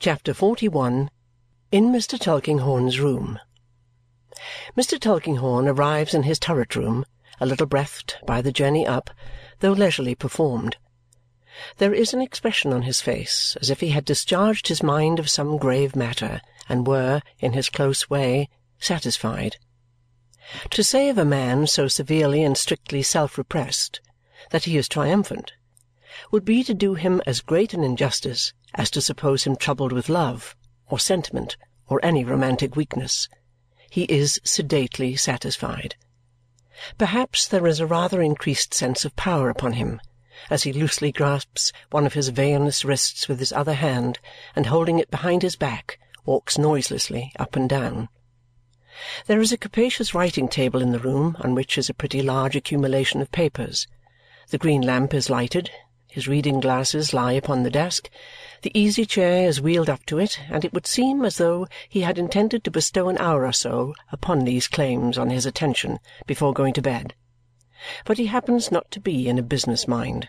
CHAPTER XLI In Mr. Tulkinghorn's Room Mr. Tulkinghorn arrives in his turret room, a little breathed by the journey up, though leisurely performed. There is an expression on his face as if he had discharged his mind of some grave matter and were, in his close way, satisfied. To say of a man so severely and strictly self repressed that he is triumphant would be to do him as great an injustice as to suppose him troubled with love, or sentiment, or any romantic weakness. He is sedately satisfied. Perhaps there is a rather increased sense of power upon him as he loosely grasps one of his veinous wrists with his other hand and holding it behind his back walks noiselessly up and down. There is a capacious writing table in the room on which is a pretty large accumulation of papers. The green lamp is lighted, his reading glasses lie upon the desk, the easy chair is wheeled up to it, and it would seem as though he had intended to bestow an hour or so upon these claims on his attention before going to bed. But he happens not to be in a business mind.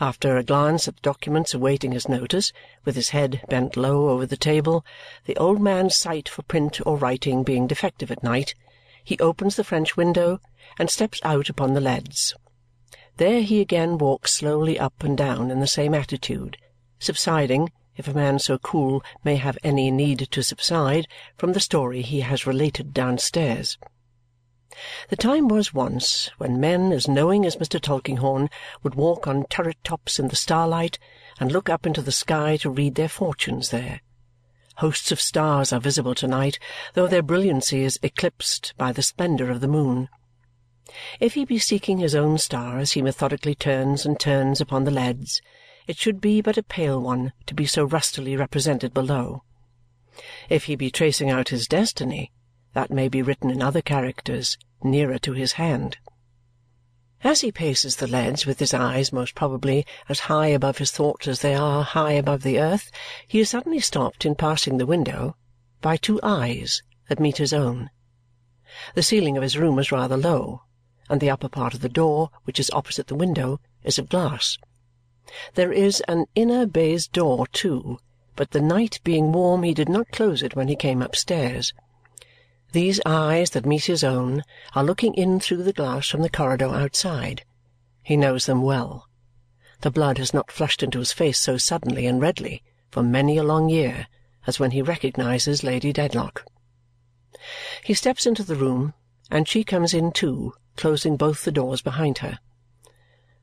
After a glance at the documents awaiting his notice, with his head bent low over the table, the old man's sight for print or writing being defective at night, he opens the French window and steps out upon the leads. There he again walks slowly up and down in the same attitude, subsiding, if a man so cool may have any need to subside, from the story he has related downstairs. The time was once when men as knowing as Mr. Tulkinghorn would walk on turret tops in the starlight and look up into the sky to read their fortunes there. Hosts of stars are visible to-night, though their brilliancy is eclipsed by the splendour of the moon. If he be seeking his own star as he methodically turns and turns upon the leads, it should be but a pale one to be so rustily represented below. If he be tracing out his destiny, that may be written in other characters nearer to his hand. As he paces the leads with his eyes most probably as high above his thoughts as they are high above the earth, he is suddenly stopped in passing the window by two eyes that meet his own. The ceiling of his room is rather low, and the upper part of the door, which is opposite the window, is of glass. There is an inner baize door too, but the night being warm he did not close it when he came upstairs. These eyes that meet his own are looking in through the glass from the corridor outside. He knows them well. The blood has not flushed into his face so suddenly and redly for many a long year as when he recognizes Lady Dedlock. He steps into the room, and she comes in too, closing both the doors behind her.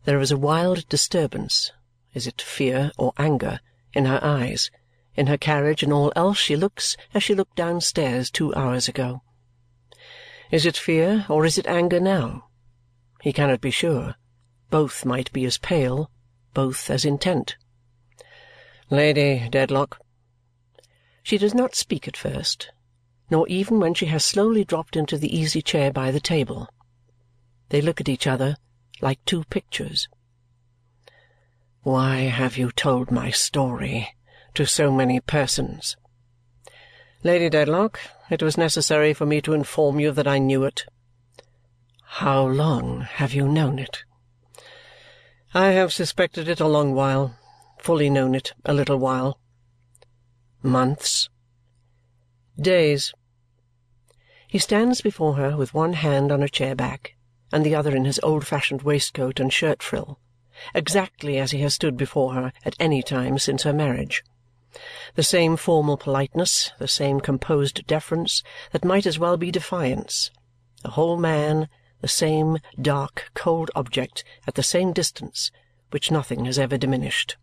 There is a wild disturbance is it fear or anger in her eyes in her carriage and all else she looks as she looked downstairs two hours ago. Is it fear or is it anger now? He cannot be sure. Both might be as pale, both as intent. Lady Dedlock. She does not speak at first, nor even when she has slowly dropped into the easy chair by the table. They look at each other like two pictures. Why have you told my story to so many persons. Lady Dedlock, it was necessary for me to inform you that I knew it. How long have you known it? I have suspected it a long while, fully known it a little while. Months? Days. He stands before her with one hand on a chair back and the other in his old-fashioned waistcoat and shirt frill, exactly as he has stood before her at any time since her marriage. The same formal politeness, the same composed deference that might as well be defiance. The whole man, the same dark, cold object at the same distance, which nothing has ever diminished.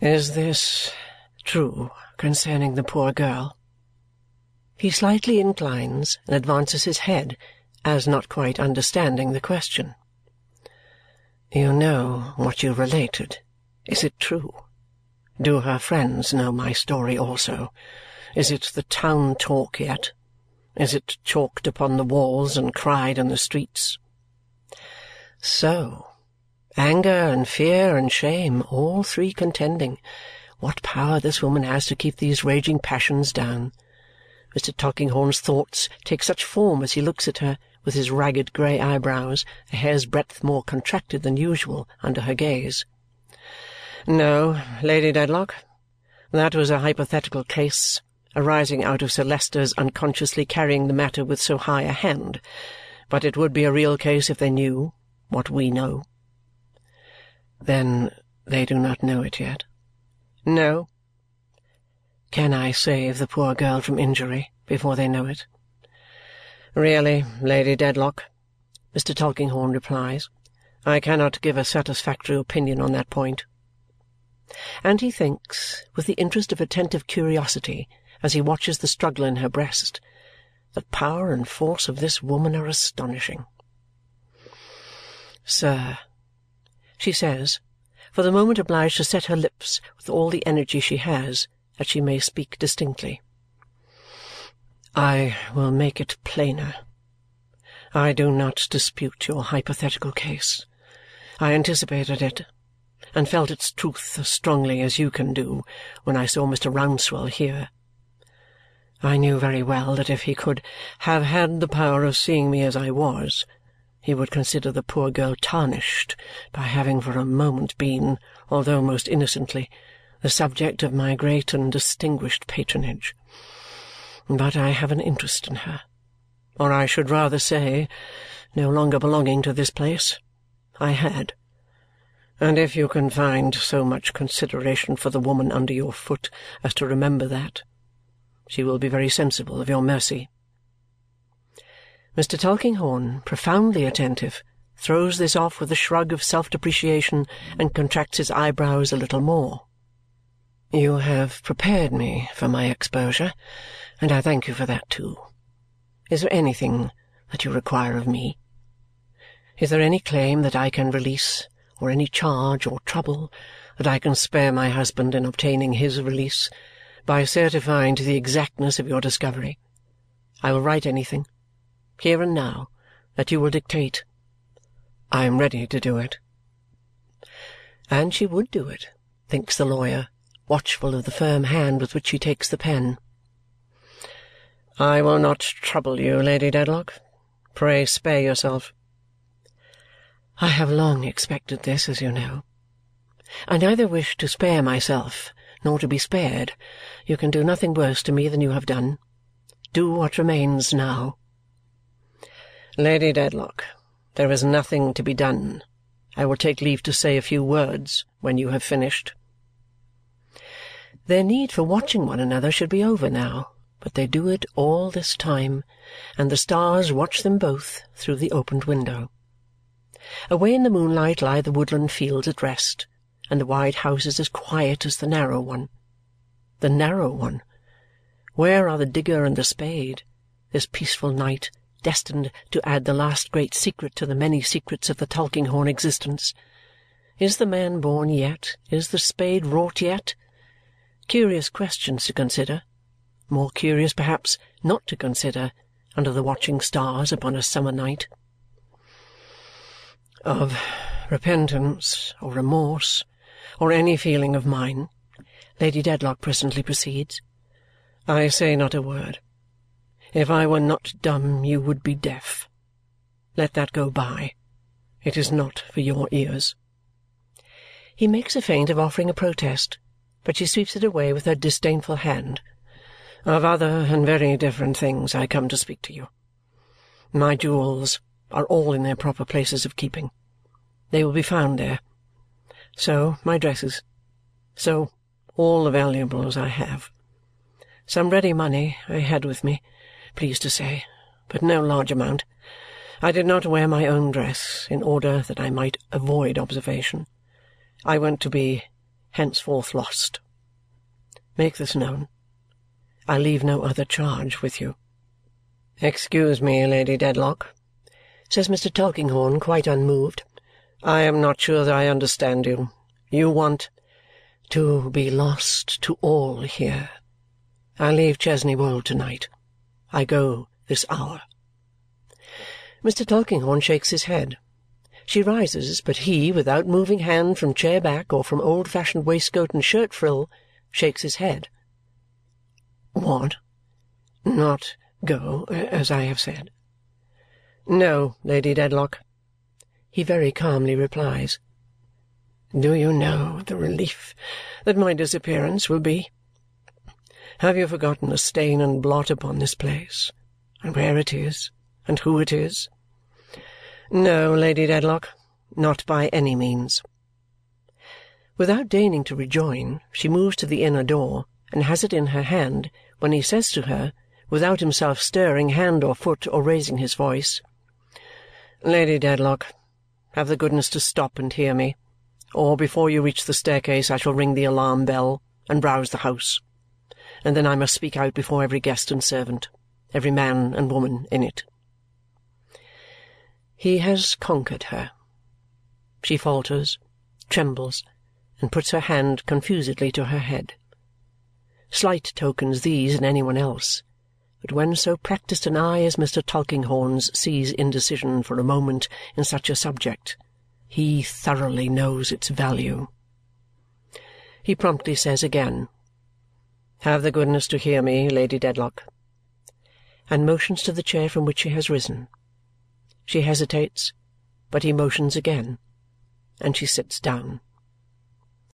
Is this true concerning the poor girl? He slightly inclines and advances his head, as not quite understanding the question. You know what you related. Is it true? Do her friends know my story also? Is it the town talk yet? Is it chalked upon the walls and cried in the streets? So, anger and fear and shame, all three contending. What power this woman has to keep these raging passions down! Mr. Tulkinghorn's thoughts take such form as he looks at her, with his ragged grey eyebrows a hair's breadth more contracted than usual under her gaze. No, Lady Dedlock, That was a hypothetical case, arising out of Sir Leicester's unconsciously carrying the matter with so high a hand, but it would be a real case if they knew what we know. Then they do not know it yet? No. Can I save the poor girl from injury before they know it? Really, Lady Dedlock, Mr. Tulkinghorn replies, I cannot give a satisfactory opinion on that point. And he thinks, with the interest of attentive curiosity, as he watches the struggle in her breast, the power and force of this woman are astonishing. Sir, she says, for the moment obliged to set her lips with all the energy she has, that she may speak distinctly. I will make it plainer. I do not dispute your hypothetical case. I anticipated it and felt its truth as strongly as you can do when I saw Mr. Rouncewell here. I knew very well that if he could have had the power of seeing me as I was, he would consider the poor girl tarnished by having for a moment been, although most innocently, the subject of my great and distinguished patronage. But I have an interest in her, or I should rather say, no longer belonging to this place. I had. And if you can find so much consideration for the woman under your foot as to remember that, she will be very sensible of your mercy. Mr. Tulkinghorn, profoundly attentive, throws this off with a shrug of self-depreciation and contracts his eyebrows a little more. You have prepared me for my exposure, and I thank you for that too. Is there anything that you require of me? Is there any claim that I can release, or any charge or trouble that I can spare my husband in obtaining his release by certifying to the exactness of your discovery. I will write anything, here and now, that you will dictate. I am ready to do it. And she would do it, thinks the lawyer, watchful of the firm hand with which he takes the pen. I will not trouble you, Lady Dedlock. Pray spare yourself. I have long expected this, as you know. I neither wish to spare myself nor to be spared. You can do nothing worse to me than you have done. Do what remains now. Lady Dedlock, there is nothing to be done. I will take leave to say a few words when you have finished. Their need for watching one another should be over now, but they do it all this time, and the stars watch them both through the opened window. Away in the moonlight lie the woodland fields at rest, and the wide house is as quiet as the narrow one. The narrow one! Where are the digger and the spade, this peaceful night, destined to add the last great secret to the many secrets of the Tulkinghorn existence? Is the man born yet? Is the spade wrought yet? Curious questions to consider. More curious, perhaps, not to consider under the watching stars upon a summer night. Of repentance or remorse or any feeling of mine, Lady Dedlock presently proceeds, I say not a word. If I were not dumb, you would be deaf. Let that go by. It is not for your ears. He makes a feint of offering a protest, but she sweeps it away with her disdainful hand. Of other and very different things I come to speak to you. My jewels are all in their proper places of keeping. They will be found there so my dresses. So all the valuables I have. Some ready money I had with me, pleased to say, but no large amount. I did not wear my own dress in order that I might avoid observation. I went to be henceforth lost. Make this known. I leave no other charge with you. Excuse me, Lady Dedlock, says Mr. Tulkinghorn, quite unmoved. I am not sure that I understand you. You want to be lost to all here. I leave Chesney Wold to-night. I go this hour. Mr. Tulkinghorn shakes his head. She rises, but he, without moving hand from chair back or from old-fashioned waistcoat and shirt frill, shakes his head. What? Not go, as I have said? No, Lady Dedlock he very calmly replies. Do you know the relief that my disappearance will be? Have you forgotten the stain and blot upon this place, and where it is, and who it is? No, Lady Dedlock, not by any means. Without deigning to rejoin, she moves to the inner door and has it in her hand when he says to her, without himself stirring hand or foot or raising his voice, Lady Dedlock, have the goodness to stop and hear me, or before you reach the staircase I shall ring the alarm bell and rouse the house and then I must speak out before every guest and servant, every man and woman in it. He has conquered her. She falters, trembles, and puts her hand confusedly to her head. Slight tokens these in any one else, but when so practised an eye as Mr. Tulkinghorn's sees indecision for a moment in such a subject, he thoroughly knows its value. He promptly says again, have the goodness to hear me, Lady Dedlock, and motions to the chair from which she has risen. She hesitates, but he motions again, and she sits down.